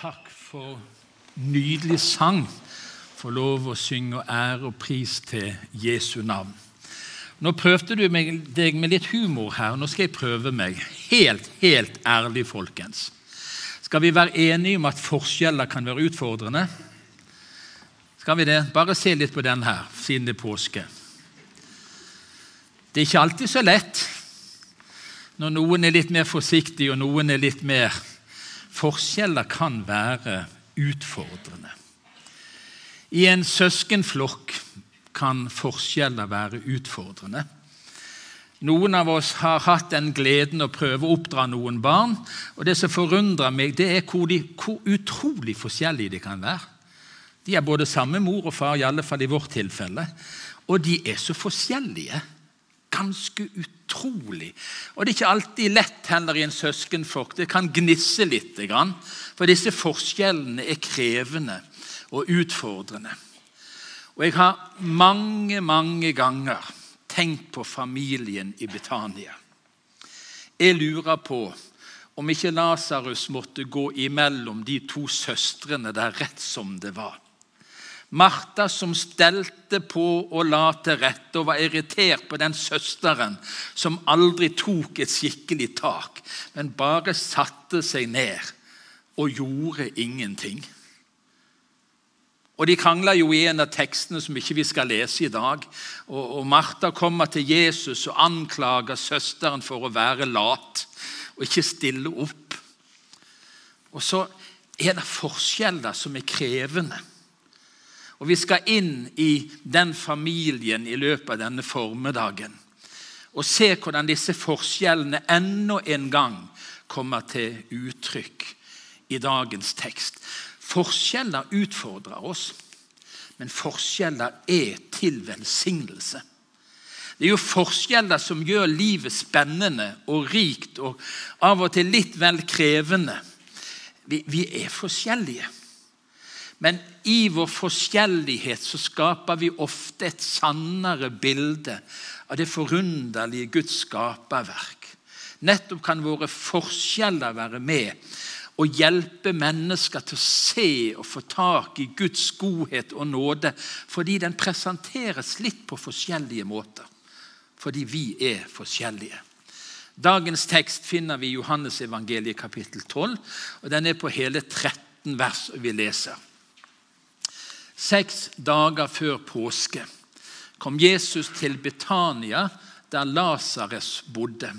takk for nydelig sang. Få lov å synge ære og pris til Jesu navn. Nå prøvde du deg med litt humor her. Nå skal jeg prøve meg. Helt, helt ærlig, folkens. Skal vi være enige om at forskjeller kan være utfordrende? Skal vi det? Bare se litt på den her, siden det er påske. Det er ikke alltid så lett når noen er litt mer forsiktig og noen er litt mer Forskjeller kan være utfordrende. I en søskenflokk kan forskjeller være utfordrende. Noen av oss har hatt den gleden å prøve å oppdra noen barn. og Det som forundrer meg, det er hvor, de, hvor utrolig forskjellige de kan være. De er både samme mor og far, i alle fall i vårt tilfelle. Og de er så forskjellige. Ganske utrolig. Og det er ikke alltid lett heller i en søskenflokk. Det kan gnisse litt. For disse forskjellene er krevende og utfordrende. Og jeg har mange, mange ganger tenkt på familien i Betania. Jeg lurer på om ikke Lasarus måtte gå imellom de to søstrene der rett som det var. Martha som stelte på og la til rette og var irritert på den søsteren som aldri tok et skikkelig tak, men bare satte seg ned og gjorde ingenting. Og De krangla jo i en av tekstene som ikke vi skal lese i dag. Og, og Martha kommer til Jesus og anklager søsteren for å være lat og ikke stille opp. Og så er det forskjeller som er krevende. Og Vi skal inn i den familien i løpet av denne formiddagen og se hvordan disse forskjellene enda en gang kommer til uttrykk i dagens tekst. Forskjeller utfordrer oss, men forskjeller er til velsignelse. Det er jo forskjeller som gjør livet spennende og rikt og av og til litt vel krevende. Vi, vi er forskjellige. Men i vår forskjellighet så skaper vi ofte et sannere bilde av det forunderlige Guds skaperverk. Nettopp kan våre forskjeller være med og hjelpe mennesker til å se og få tak i Guds godhet og nåde, fordi den presenteres litt på forskjellige måter. Fordi vi er forskjellige. Dagens tekst finner vi i Johannes evangeliet kapittel 12, og den er på hele 13 vers vi leser. Seks dager før påske kom Jesus til Betania, der Lasarus bodde,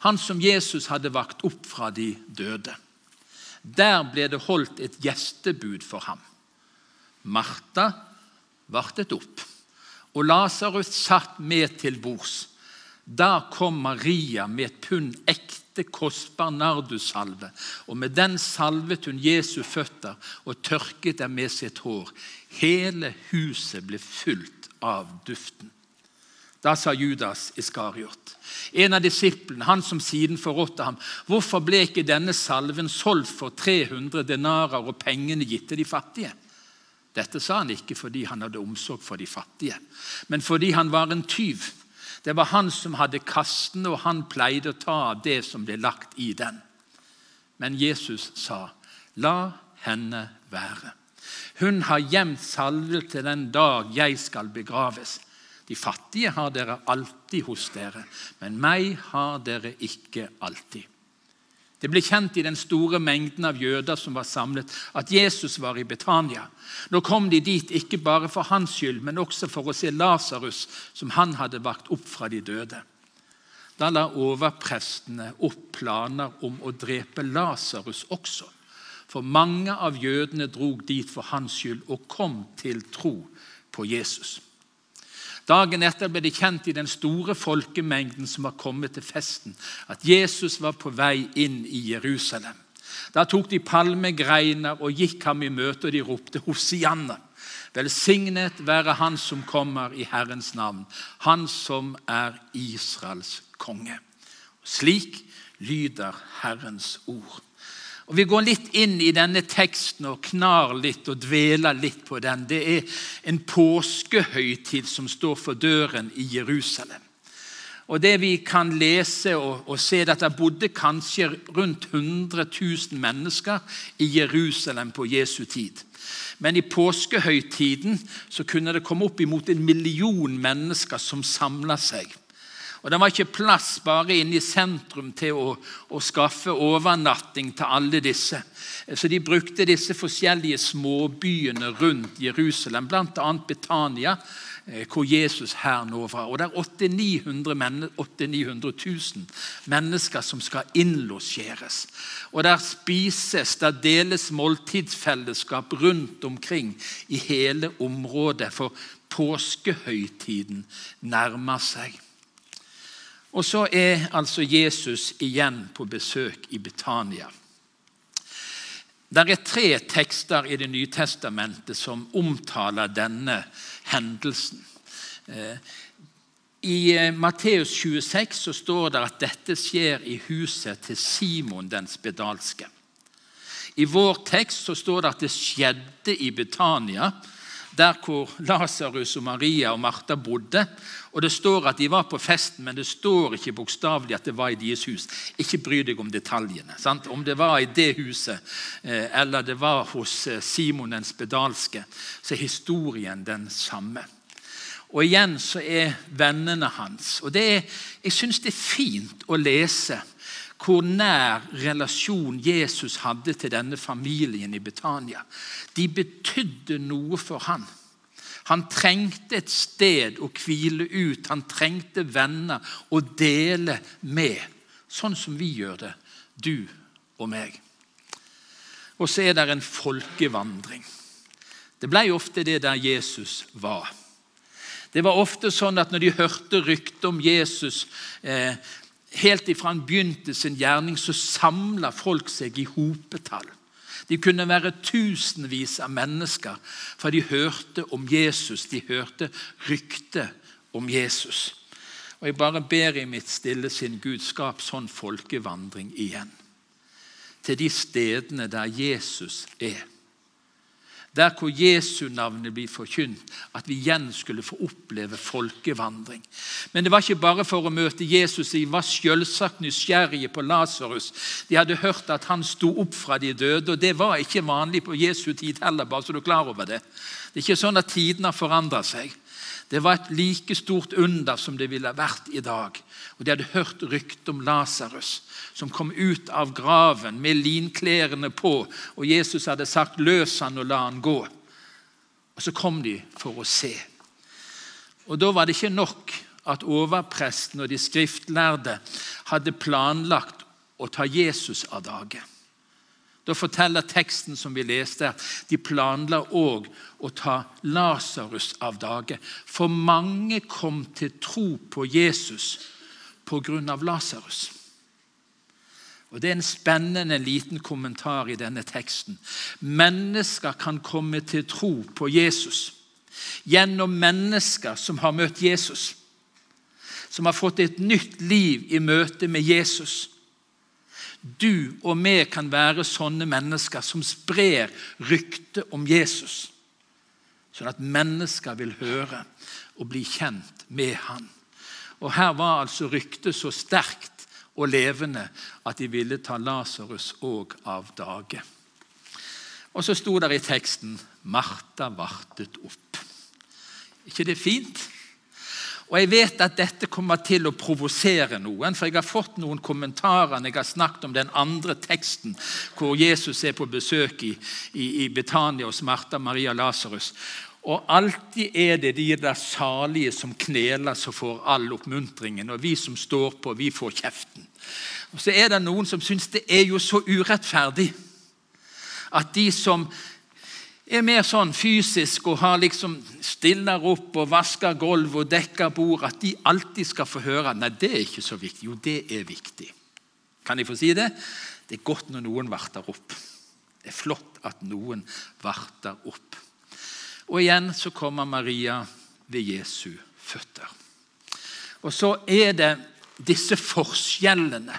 han som Jesus hadde vakt opp fra de døde. Der ble det holdt et gjestebud for ham. Martha vartet opp, og Lasarus satt med til bords. Da kom Maria med et pund ekte, kostbar nardussalve, og med den salvet hun Jesu føtter og tørket dem med sitt hår. Hele huset ble fylt av duften. Da sa Judas Iskariot, en av disiplene, han som siden forrådte ham, hvorfor ble ikke denne salven solgt for 300 denarer og pengene gitt til de fattige? Dette sa han ikke fordi han hadde omsorg for de fattige, men fordi han var en tyv. Det var han som hadde kasten, og han pleide å ta av det som ble lagt i den. Men Jesus sa, 'La henne være.' Hun har gjemt salve til den dag jeg skal begraves. De fattige har dere alltid hos dere, men meg har dere ikke alltid. Det ble kjent i den store mengden av jøder som var samlet, at Jesus var i Betania. Nå kom de dit ikke bare for hans skyld, men også for å se Lasarus, som han hadde vakt opp fra de døde. Da la overprestene opp planer om å drepe Lasarus også. For mange av jødene drog dit for hans skyld og kom til tro på Jesus. Dagen etter ble det kjent i den store folkemengden som var kommet til festen, at Jesus var på vei inn i Jerusalem. Da tok de palmegreiner og gikk ham i møte, og de ropte Hosianna. Velsignet være Han som kommer i Herrens navn, Han som er Israels konge. Slik lyder Herrens ord. Og Vi går litt inn i denne teksten og knar litt og dveler litt på den. Det er en påskehøytid som står for døren i Jerusalem. Og det vi kan lese og, og se, at det bodde kanskje rundt 100 000 mennesker i Jerusalem på Jesu tid. Men i påskehøytiden så kunne det komme opp imot en million mennesker som samla seg. Og Det var ikke plass bare inne i sentrum til å, å, skaffe overnatting til alle disse. Så de brukte disse forskjellige småbyene rundt Jerusalem, bl.a. Betania, eh, hvor Jesus her nå var. Og Det er 800 000 mennesker som skal innlosjeres. Og Der spises, der deles måltidsfellesskap rundt omkring i hele området, for påskehøytiden nærmer seg. Og så er altså Jesus igjen på besøk i Betania. Det er tre tekster i Det nye testamentet som omtaler denne hendelsen. Eh, I eh, Matteus 26 så står det at dette skjer i huset til Simon den spedalske. I vår tekst så står det at det skjedde i Betania, der hvor Lasarus og Maria og Martha bodde. Og Det står at de var på festen, men det står ikke bokstavelig at det var i deres hus. Ikke bry deg om detaljene. Sant? Om det var i det huset eh, eller det var hos eh, Simon den spedalske, så er historien den samme. Og igjen så er vennene hans og er, Jeg syns det er fint å lese hvor nær relasjon Jesus hadde til denne familien i Betania. De betydde noe for han. Han trengte et sted å hvile ut. Han trengte venner å dele med, sånn som vi gjør det, du og meg. Og så er det en folkevandring. Det ble ofte det der Jesus var. Det var ofte sånn at når de hørte rykte om Jesus eh, Helt ifra han begynte sin gjerning, så samla folk seg i hopetall. De kunne være tusenvis av mennesker, for de hørte om Jesus. De hørte ryktet om Jesus. Og Jeg bare ber i mitt stille sinn Gud, skap sånn folkevandring igjen. Til de stedene der Jesus er. Der hvor Jesu navnet blir forkynt, at vi igjen skulle få oppleve folkevandring. Men det var ikke bare for å møte Jesus. De var selvsagt nysgjerrige på Lasarus. De hadde hørt at han sto opp fra de døde, og det var ikke vanlig på Jesu tid heller. bare så du er klar over Det Det er ikke sånn at tiden har forandra seg. Det var et like stort under som det ville vært i dag. Og De hadde hørt rykte om Lasarus, som kom ut av graven med linklærne på. Og Jesus hadde sagt 'løs han og la han gå'. Og Så kom de for å se. Og Da var det ikke nok at overpresten og de skriftlærde hadde planlagt å ta Jesus av dage. Da forteller teksten som vi leste, de planla òg å ta Lasarus av dage. For mange kom til tro på Jesus pga. Lasarus. Og Det er en spennende liten kommentar i denne teksten. Mennesker kan komme til tro på Jesus gjennom mennesker som har møtt Jesus. Som har fått et nytt liv i møte med Jesus du og vi kan være sånne mennesker som sprer ryktet om Jesus, sånn at mennesker vil høre og bli kjent med han. Og Her var altså ryktet så sterkt og levende at de ville ta Lasarus òg av dage. Og så sto det i teksten 'Martha vartet opp'. ikke det fint? Og Jeg vet at dette kommer til å provosere noen, for jeg har fått noen kommentarer når jeg har snakket om den andre teksten, hvor Jesus er på besøk i, i, i Betania hos Martha, Maria Lasarus. Og alltid er det de der salige som kneler, som får all oppmuntringen. Og vi som står på, vi får kjeften. Og Så er det noen som syns det er jo så urettferdig at de som er mer sånn fysisk og har liksom stiller opp og vasker gulv og dekker bord, at de alltid skal få høre Nei, det er ikke så viktig. Jo, det er viktig. Kan jeg få si det? Det er godt når noen varter opp. Det er flott at noen varter opp. Og igjen så kommer Maria ved Jesu føtter. Og så er det disse forskjellene.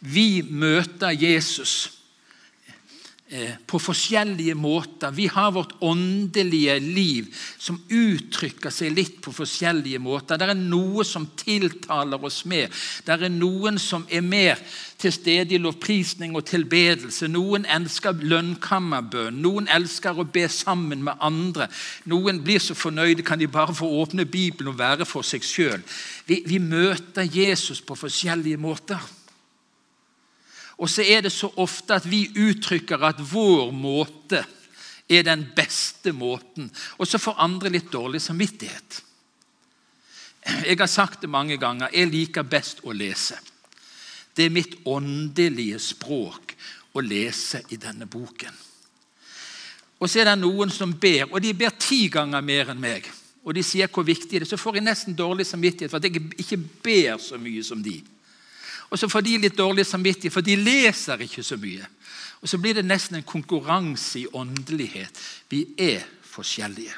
Vi møter Jesus på forskjellige måter. Vi har vårt åndelige liv som uttrykker seg litt på forskjellige måter. Det er noe som tiltaler oss mer. Det er noen som er mer til stede i lovprisning og tilbedelse. Noen elsker lønnkammerbønn. Noen elsker å be sammen med andre. Noen blir så fornøyde kan de bare få åpne Bibelen og være for seg sjøl. Vi, vi møter Jesus på forskjellige måter. Og så er det så ofte at vi uttrykker at vår måte er den beste måten. Og så får andre litt dårlig samvittighet. Jeg har sagt det mange ganger. Jeg liker best å lese. Det er mitt åndelige språk å lese i denne boken. Og så er det noen som ber, og de ber ti ganger mer enn meg. Og de sier hvor viktig det er. Så får jeg nesten dårlig samvittighet for at jeg ikke ber så mye som de. Og så får de litt dårlig samvittighet, for de leser ikke så mye. Og så blir det nesten en konkurranse i åndelighet. Vi er forskjellige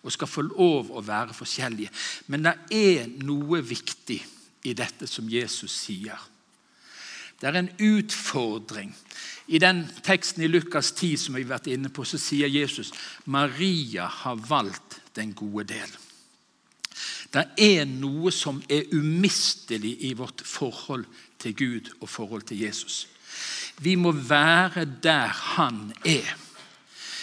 og skal få lov å være forskjellige. Men det er noe viktig i dette som Jesus sier. Det er en utfordring. I den teksten i Lukas 10 som vi har vært inne på, så sier Jesus Maria har valgt den gode del. Det er noe som er umistelig i vårt forhold til Gud og forhold til Jesus. Vi må være der han er.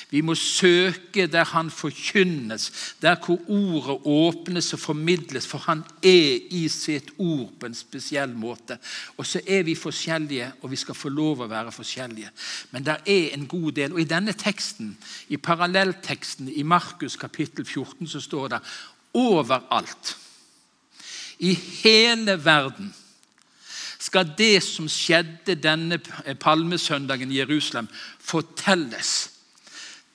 Vi må søke der han forkynnes, der hvor ordet åpnes og formidles, for han er i sitt ord på en spesiell måte. Og så er vi forskjellige, og vi skal få lov å være forskjellige. Men det er en god del. Og i denne teksten, i parallellteksten i Markus kapittel 14, så står det overalt. I hele verden skal det som skjedde denne palmesøndagen i Jerusalem, fortelles.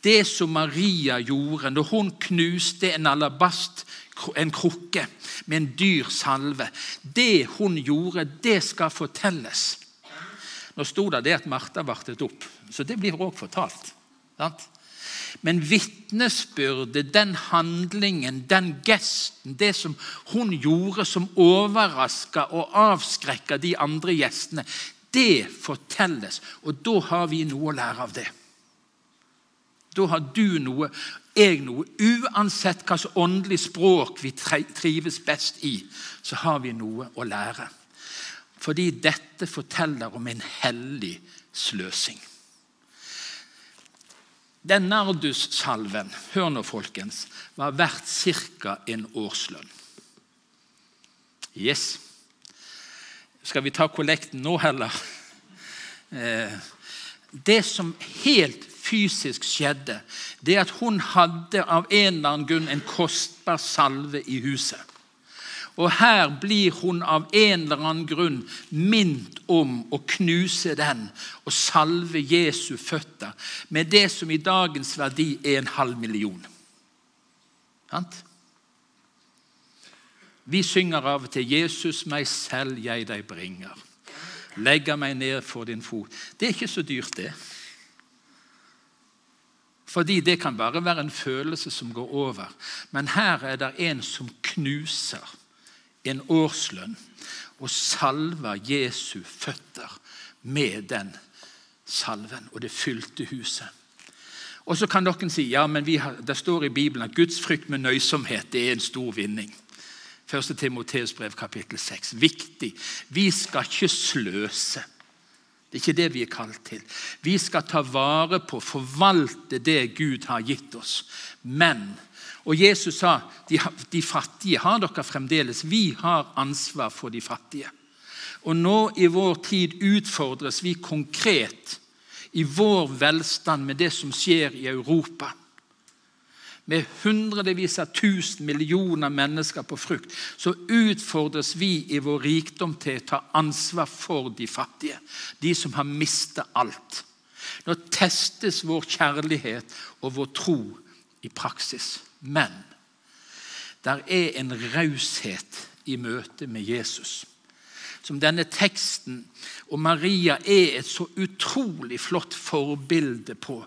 Det som Maria gjorde når hun knuste en alabast, en krukke med en dyr salve. Det hun gjorde, det skal fortelles. Nå sto det at Martha vartet opp, så det blir også fortalt. Sant? Men vitnesbyrdet, den handlingen, den gesten, det som hun gjorde som overraska og avskrekka de andre gjestene, det fortelles. Og da har vi noe å lære av det. Da har du noe, jeg noe. Uansett hva slags åndelig språk vi trives best i, så har vi noe å lære. Fordi dette forteller om en hellig sløsing. Den nardussalven hør nå folkens, var verdt ca. en årslønn. Yes. Skal vi ta kollekten nå, heller? Eh, det som helt fysisk skjedde, det at hun hadde av en eller annen grunn en kostbar salve i huset. Og her blir hun av en eller annen grunn minnet om å knuse den og salve Jesu føtter med det som i dagens verdi er en halv million. Vi synger av og til 'Jesus, meg selv jeg deg bringer'. Legger meg ned for din fot. Det er ikke så dyrt, det. Fordi det kan bare være en følelse som går over. Men her er det en som knuser en årslønn og salva Jesu føtter med den salven. Og det fylte huset. Og så kan noen si ja, men har, det står i Bibelen at Guds frykt med nøysomhet det er en stor vinning. 1. Timoteus brev kapittel 6. Viktig. Vi skal ikke sløse. Det er ikke det vi er kalt til. Vi skal ta vare på, forvalte det Gud har gitt oss. Men og Jesus sa de, de fattige har dere fremdeles. Vi har ansvar for de fattige. Og nå i vår tid utfordres vi konkret i vår velstand med det som skjer i Europa. Med hundrevis av tusen millioner mennesker på frukt, så utfordres vi i vår rikdom til å ta ansvar for de fattige. De som har mistet alt. Nå testes vår kjærlighet og vår tro i praksis. Men der er en raushet i møte med Jesus. Som denne teksten og Maria er et så utrolig flott forbilde på.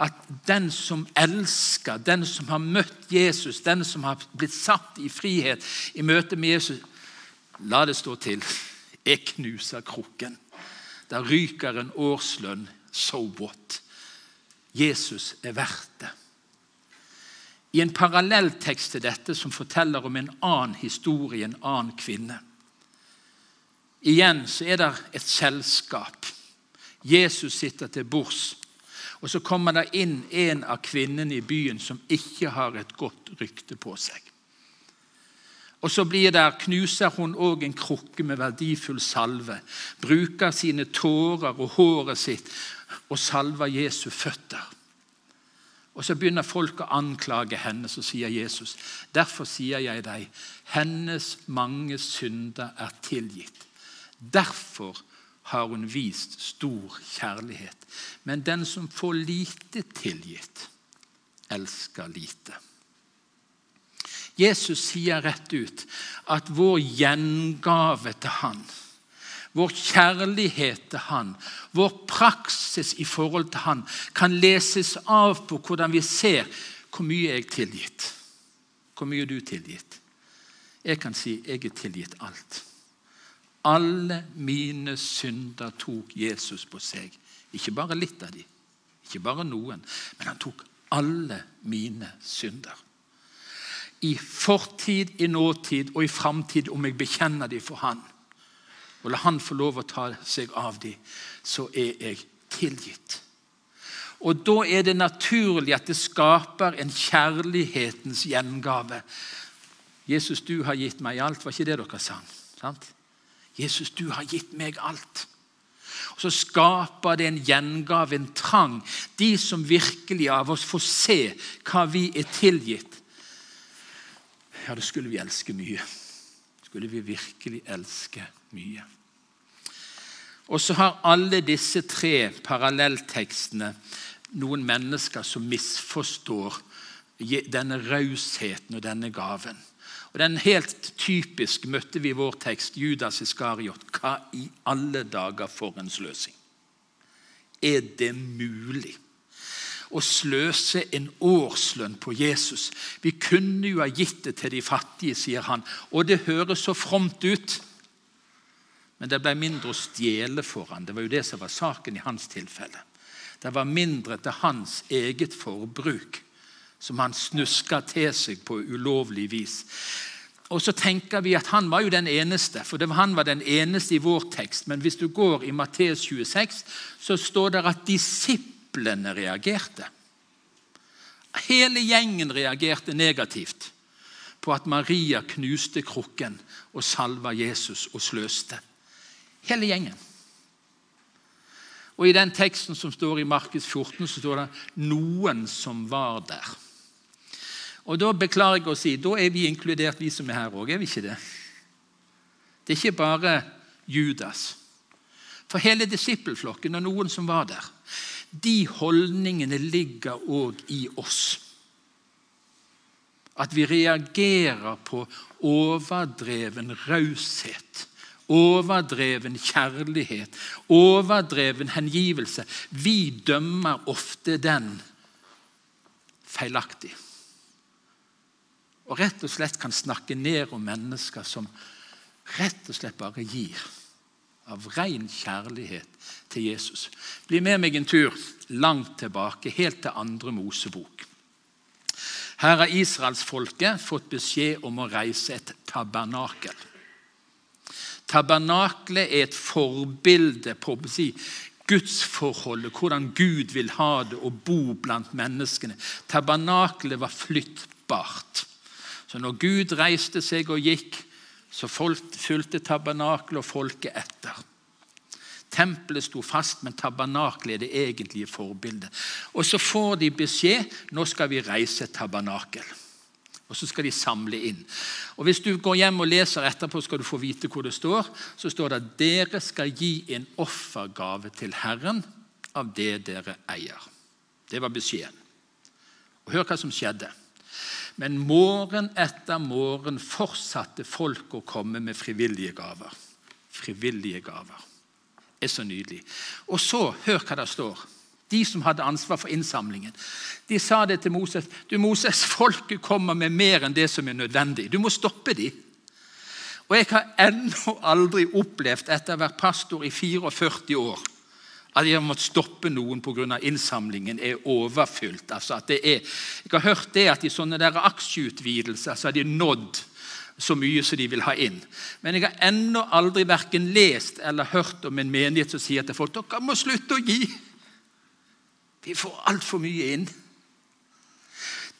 At den som elsker, den som har møtt Jesus, den som har blitt satt i frihet i møte med Jesus La det stå til. Jeg knuser krukken. Der ryker en årslønn. So what? Jesus er verdt det. I en parallelltekst til dette som forteller om en annen historie, en annen kvinne. Igjen så er det et selskap. Jesus sitter til bords. Og så kommer det inn en av kvinnene i byen som ikke har et godt rykte på seg. Og så blir der, knuser hun òg en krukke med verdifull salve. Bruker sine tårer og håret sitt og salver Jesu føtter. Og Så begynner folk å anklage henne, så sier Jesus, derfor sier jeg deg, hennes mange synder er tilgitt. Derfor har hun vist stor kjærlighet. Men den som får lite tilgitt, elsker lite. Jesus sier rett ut at vår gjengave til Han, vår kjærlighet til Han, vår praksis i forhold til Han, kan leses av på hvordan vi ser hvor mye jeg er tilgitt. Hvor mye er du tilgitt? Jeg kan si jeg er tilgitt alt. Alle mine synder tok Jesus på seg. Ikke bare litt av dem, ikke bare noen, men han tok alle mine synder. I fortid, i nåtid og i framtid, om jeg bekjenner dem for Han, og la Han få lov å ta seg av dem, så er jeg tilgitt. Og Da er det naturlig at det skaper en kjærlighetens gjengave. Jesus, du har gitt meg alt. Var ikke det dere sang? Sant? Jesus, du har gitt meg alt. Og Så skaper det en gjengave, en trang. De som virkelig av oss får se hva vi er tilgitt. Ja, det skulle vi elske mye. Skulle vi virkelig elske mye. Og så har alle disse tre parallelltekstene noen mennesker som misforstår denne rausheten og denne gaven. Og Den helt typisk møtte vi i vår tekst, Judas Iskariot. Hva i alle dager for en sløsing? Er det mulig? Å sløse en årslønn på Jesus. Vi kunne jo ha gitt det til de fattige, sier han. Og det høres så fromt ut. Men det ble mindre å stjele for han. Det var jo det som var saken i hans tilfelle. Det var mindre til hans eget forbruk som han snuska til seg på ulovlig vis. Og så tenker vi at Han var jo den eneste, for var, han var den eneste i vår tekst. Men hvis du går i Matteus 26, så står det at disiplene reagerte. Hele gjengen reagerte negativt på at Maria knuste krukken og salva Jesus og sløste. Hele gjengen. Og I den teksten som står i Markus 14, så står det 'noen som var der'. Og Da beklager jeg å si, da er vi inkludert, vi som er her òg. Er vi ikke det? Det er ikke bare Judas. For hele disippelflokken og noen som var der, de holdningene ligger òg i oss. At vi reagerer på overdreven raushet, overdreven kjærlighet, overdreven hengivelse. Vi dømmer ofte den feilaktig og rett og slett kan snakke ned om mennesker som rett og slett bare gir av ren kjærlighet til Jesus. Bli med meg en tur langt tilbake, helt til andre Mosebok. Her har israelsfolket fått beskjed om å reise et tabernakel. Tabernaklet er et forbilde på si, gudsforholdet, hvordan Gud vil ha det å bo blant menneskene. Tabernaklet var flyttbart. Så når Gud reiste seg og gikk, så fulgte tabernaklet og folket etter. Tempelet sto fast, men tabernaklet er det egentlige forbildet. Og Så får de beskjed nå skal vi reise tabernakel. Og Så skal de samle inn. Og Hvis du går hjem og leser etterpå, skal du få vite hvor det står. Så står det at dere skal gi en offergave til Herren av det dere eier. Det var beskjeden. Og Hør hva som skjedde. Men morgen etter morgen fortsatte folk å komme med frivillige gaver. Frivillige gaver. Det er så nydelig. Og så, hør hva det står. De som hadde ansvar for innsamlingen, de sa det til Moses. Du Moses, Folket kommer med mer enn det som er nødvendig. Du må stoppe dem. Og Jeg har ennå aldri opplevd, etter å ha vært pastor i 44 år, At jeg har måttet stoppe noen pga. innsamlingen er overfylt. Altså er, jeg har hørt det at i sånne der aksjeutvidelser så har de nådd så mye som de vil ha inn. Men jeg har ennå aldri verken lest eller hørt om en menighet som sier til folk dere må slutte å gi. Vi får altfor mye inn.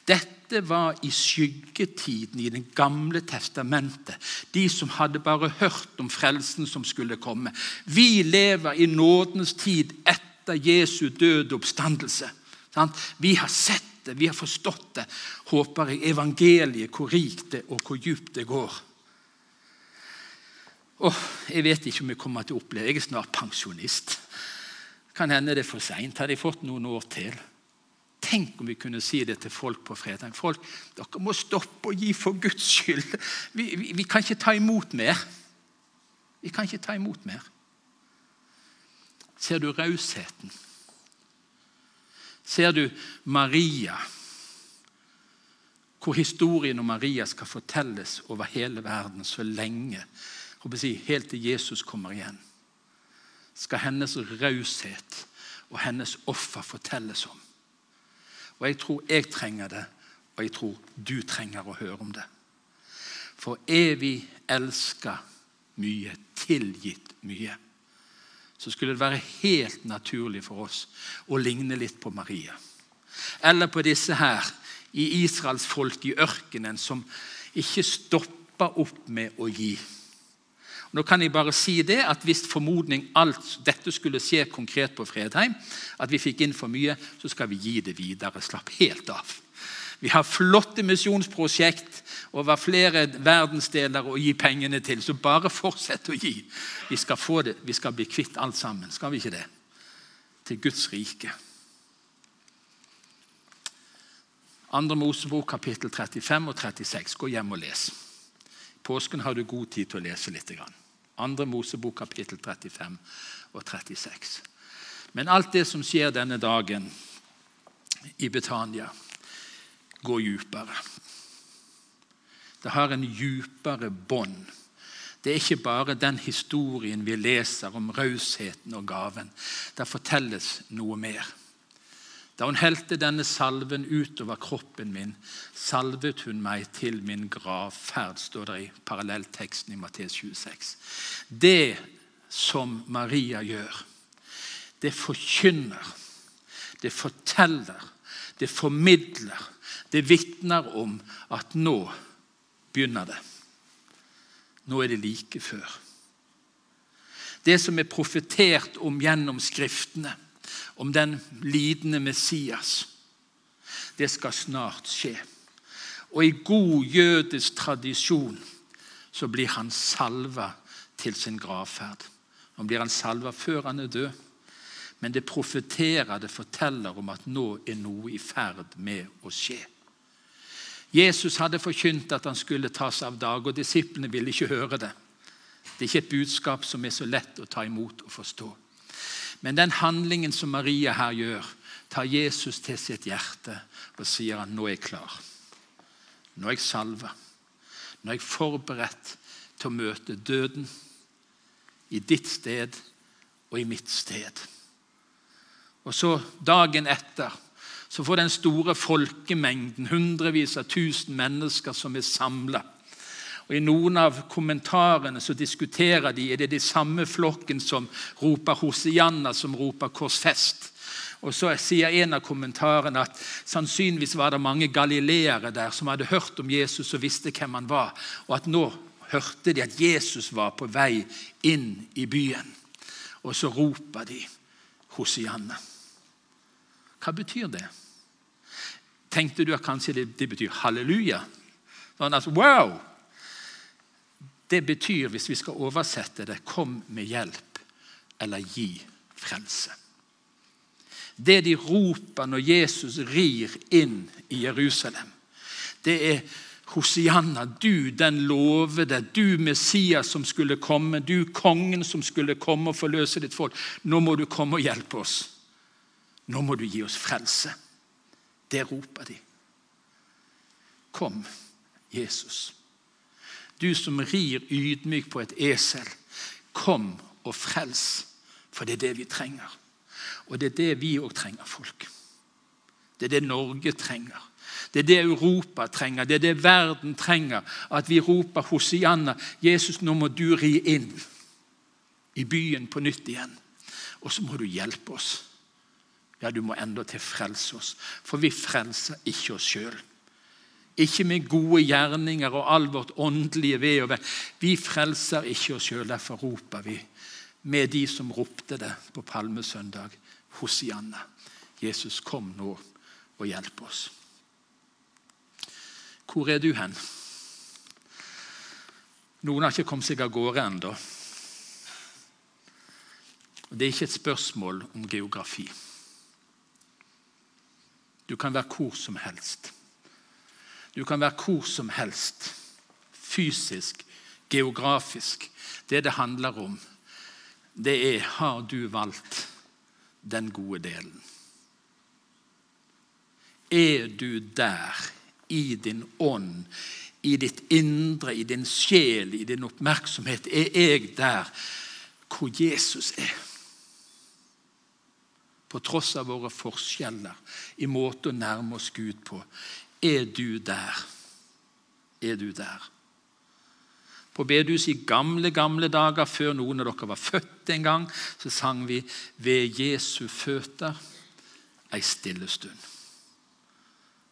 Dette var i skyggetiden i Det gamle testamentet. De som hadde bare hørt om frelsen som skulle komme. Vi lever i nådens tid etter Jesu død og oppstandelse. Vi har sett det, vi har forstått det. Håper jeg evangeliet, hvor rikt det og hvor djupt det går. Åh, jeg vet ikke om jeg kommer til å oppleve Jeg er snart pensjonist. Kan hende det er for seint. Har de fått noen år til? Tenk om vi kunne si det til folk på fredag. Folk, dere må stoppe å gi for Guds skyld. Vi, vi, vi kan ikke ta imot mer. Vi kan ikke ta imot mer. Ser du rausheten? Ser du Maria? Hvor historien om Maria skal fortelles over hele verden så lenge. Helt til Jesus kommer igjen. Skal hennes raushet og hennes offer fortelles om. Og jeg tror jeg trenger det, og jeg tror du trenger å høre om det. For er vi elska mye, tilgitt mye, så skulle det være helt naturlig for oss å ligne litt på Maria. Eller på disse her i Israels folk i ørkenen som ikke stoppa opp med å gi. Nå kan jeg bare si det at Hvis formodning alt dette skulle skje konkret på Fredheim, at vi fikk inn for mye, så skal vi gi det videre. Slapp helt av. Vi har flotte misjonsprosjekt over flere verdensdeler å gi pengene til. Så bare fortsett å gi. Vi skal få det, vi skal bli kvitt alt sammen. Skal vi ikke det? Til Guds rike. Andre Mosebok kapittel 35 og 36. Gå hjem og les. I påsken har du god tid til å lese litt. Andre Mosebok kapittel 35 og 36. Men alt det som skjer denne dagen i Betania, går djupere. Det har en djupere bånd. Det er ikke bare den historien vi leser om rausheten og gaven. Det fortelles noe mer. Da hun helte denne salven utover kroppen min, salvet hun meg til min gravferd, står det i parallellteksten i Matteus 26. Det som Maria gjør, det forkynner, det forteller, det formidler. Det vitner om at nå begynner det. Nå er det like før. Det som er profetert om gjennom Skriftene, om den lidende Messias. Det skal snart skje. Og i god jødisk tradisjon så blir han salva til sin gravferd. Nå blir han salva før han er død, men det profeterer, det forteller om at nå er noe i ferd med å skje. Jesus hadde forkynt at han skulle tas av dag, og disiplene ville ikke høre det. Det er ikke et budskap som er så lett å ta imot og forstå. Men den handlingen som Maria her gjør, tar Jesus til sitt hjerte og sier han, nå er jeg klar. Nå er jeg salva. Nå er jeg forberedt til å møte døden i ditt sted og i mitt sted. Og så dagen etter så får den store folkemengden, hundrevis av tusen mennesker som er samla, og I noen av kommentarene så diskuterer de er det de samme flokken som roper Hosianna, som roper korsfest. Og Så sier en av kommentarene at sannsynligvis var det mange galileere der som hadde hørt om Jesus og visste hvem han var, og at nå hørte de at Jesus var på vei inn i byen. Og så roper de Hosianna. Hva betyr det? Tenkte du at kanskje det, det betyr halleluja? Sånn at, wow! Det betyr, hvis vi skal oversette det, 'kom med hjelp' eller 'gi frelse'. Det de roper når Jesus rir inn i Jerusalem, det er Hosianna, du den lovede, du Messias som skulle komme, du kongen som skulle komme og forløse ditt folk. Nå må du komme og hjelpe oss. Nå må du gi oss frelse. Det roper de. Kom, Jesus. Du som rir ydmyk på et esel, kom og frels, for det er det vi trenger. Og det er det vi òg trenger, folk. Det er det Norge trenger. Det er det Europa trenger, det er det verden trenger. At vi roper Hosianna. Jesus, nå må du ri inn i byen på nytt igjen. Og så må du hjelpe oss. Ja, du må endatil frelse oss. For vi frelser ikke oss sjøl. Ikke med gode gjerninger og all vårt åndelige ve og ve. Vi frelser ikke oss sjøl. Derfor roper vi med de som ropte det på palmesøndag. Hosianna. Jesus, kom nå og hjelp oss. Hvor er du hen? Noen har ikke kommet seg av gårde ennå. Det er ikke et spørsmål om geografi. Du kan være hvor som helst. Du kan være hvor som helst. Fysisk, geografisk. Det det handler om, det er har du valgt den gode delen. Er du der i din ånd, i ditt indre, i din sjel, i din oppmerksomhet? Er jeg der hvor Jesus er? På tross av våre forskjeller i måte å nærme oss Gud på. Er du der? Er du der? På bedehuset i gamle gamle dager, før noen av dere var født en gang, så sang vi 'Ved Jesu føtter ei stille stund'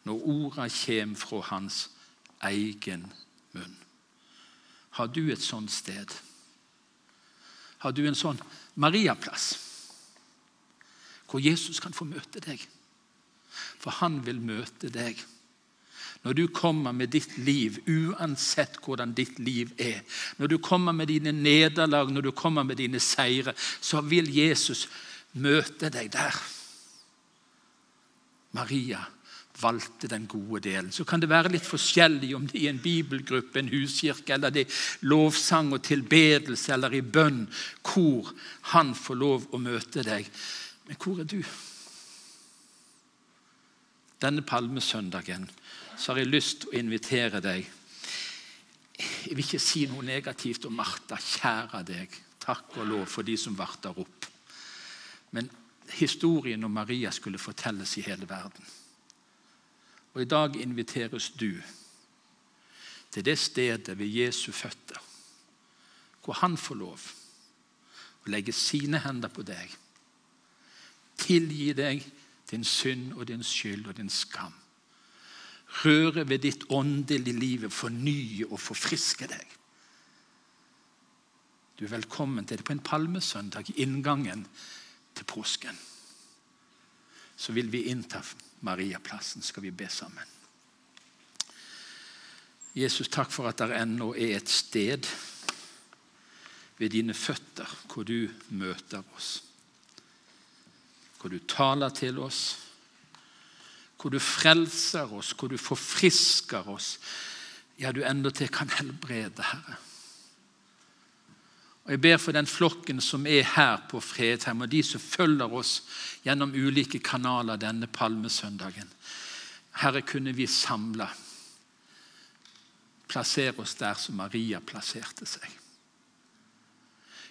når orda kommer fra hans egen munn. Har du et sånt sted? Har du en sånn Mariaplass? Hvor Jesus kan få møte deg. For han vil møte deg. Når du kommer med ditt liv, uansett hvordan ditt liv er, når du kommer med dine nederlag, når du kommer med dine seire, så vil Jesus møte deg der. Maria valgte den gode delen. Så kan det være litt forskjellig om det er en bibelgruppe, en huskirke, eller det er lovsang og tilbedelse, eller i bønn, hvor han får lov å møte deg. Men hvor er du? Denne palmesøndagen så har jeg lyst til å invitere deg. Jeg vil ikke si noe negativt om Martha. Kjære deg. Takk og lov for de som varter opp. Men historien om Maria skulle fortelles i hele verden. Og i dag inviteres du til det stedet ved Jesu føtter, hvor han får lov å legge sine hender på deg, tilgi deg din synd og din skyld og din skam, røre ved ditt åndelige liv, fornye og forfriske deg. Du er velkommen til det på en palmesøndag, inngangen til påsken. Så vil vi innta Mariaplassen skal vi be sammen. Jesus, takk for at det ennå er et sted ved dine føtter hvor du møter oss. Hvor du taler til oss, hvor du frelser oss, hvor du forfrisker oss. Ja, du endatil kan helbrede, Herre. Og Jeg ber for den flokken som er her på Fredheim, og de som følger oss gjennom ulike kanaler denne palmesøndagen. Herre, kunne vi samle, plassere oss der som Maria plasserte seg.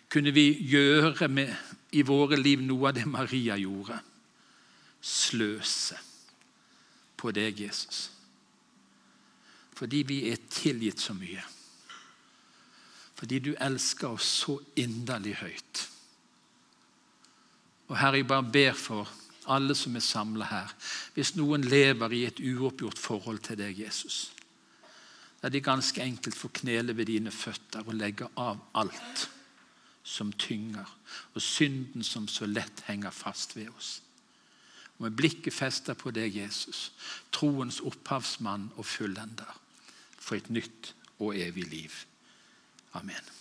Kunne vi gjøre med, i våre liv noe av det Maria gjorde? Sløse på deg, Jesus. Fordi vi er tilgitt så mye. Fordi du elsker oss så inderlig høyt. Og Herre, jeg bare ber for alle som er samla her. Hvis noen lever i et uoppgjort forhold til deg, Jesus, der de ganske enkelt får knele ved dine føtter og legge av alt som tynger, og synden som så lett henger fast ved oss. Og med blikket festet på deg, Jesus, troens opphavsmann og fullender, for et nytt og evig liv. Amen.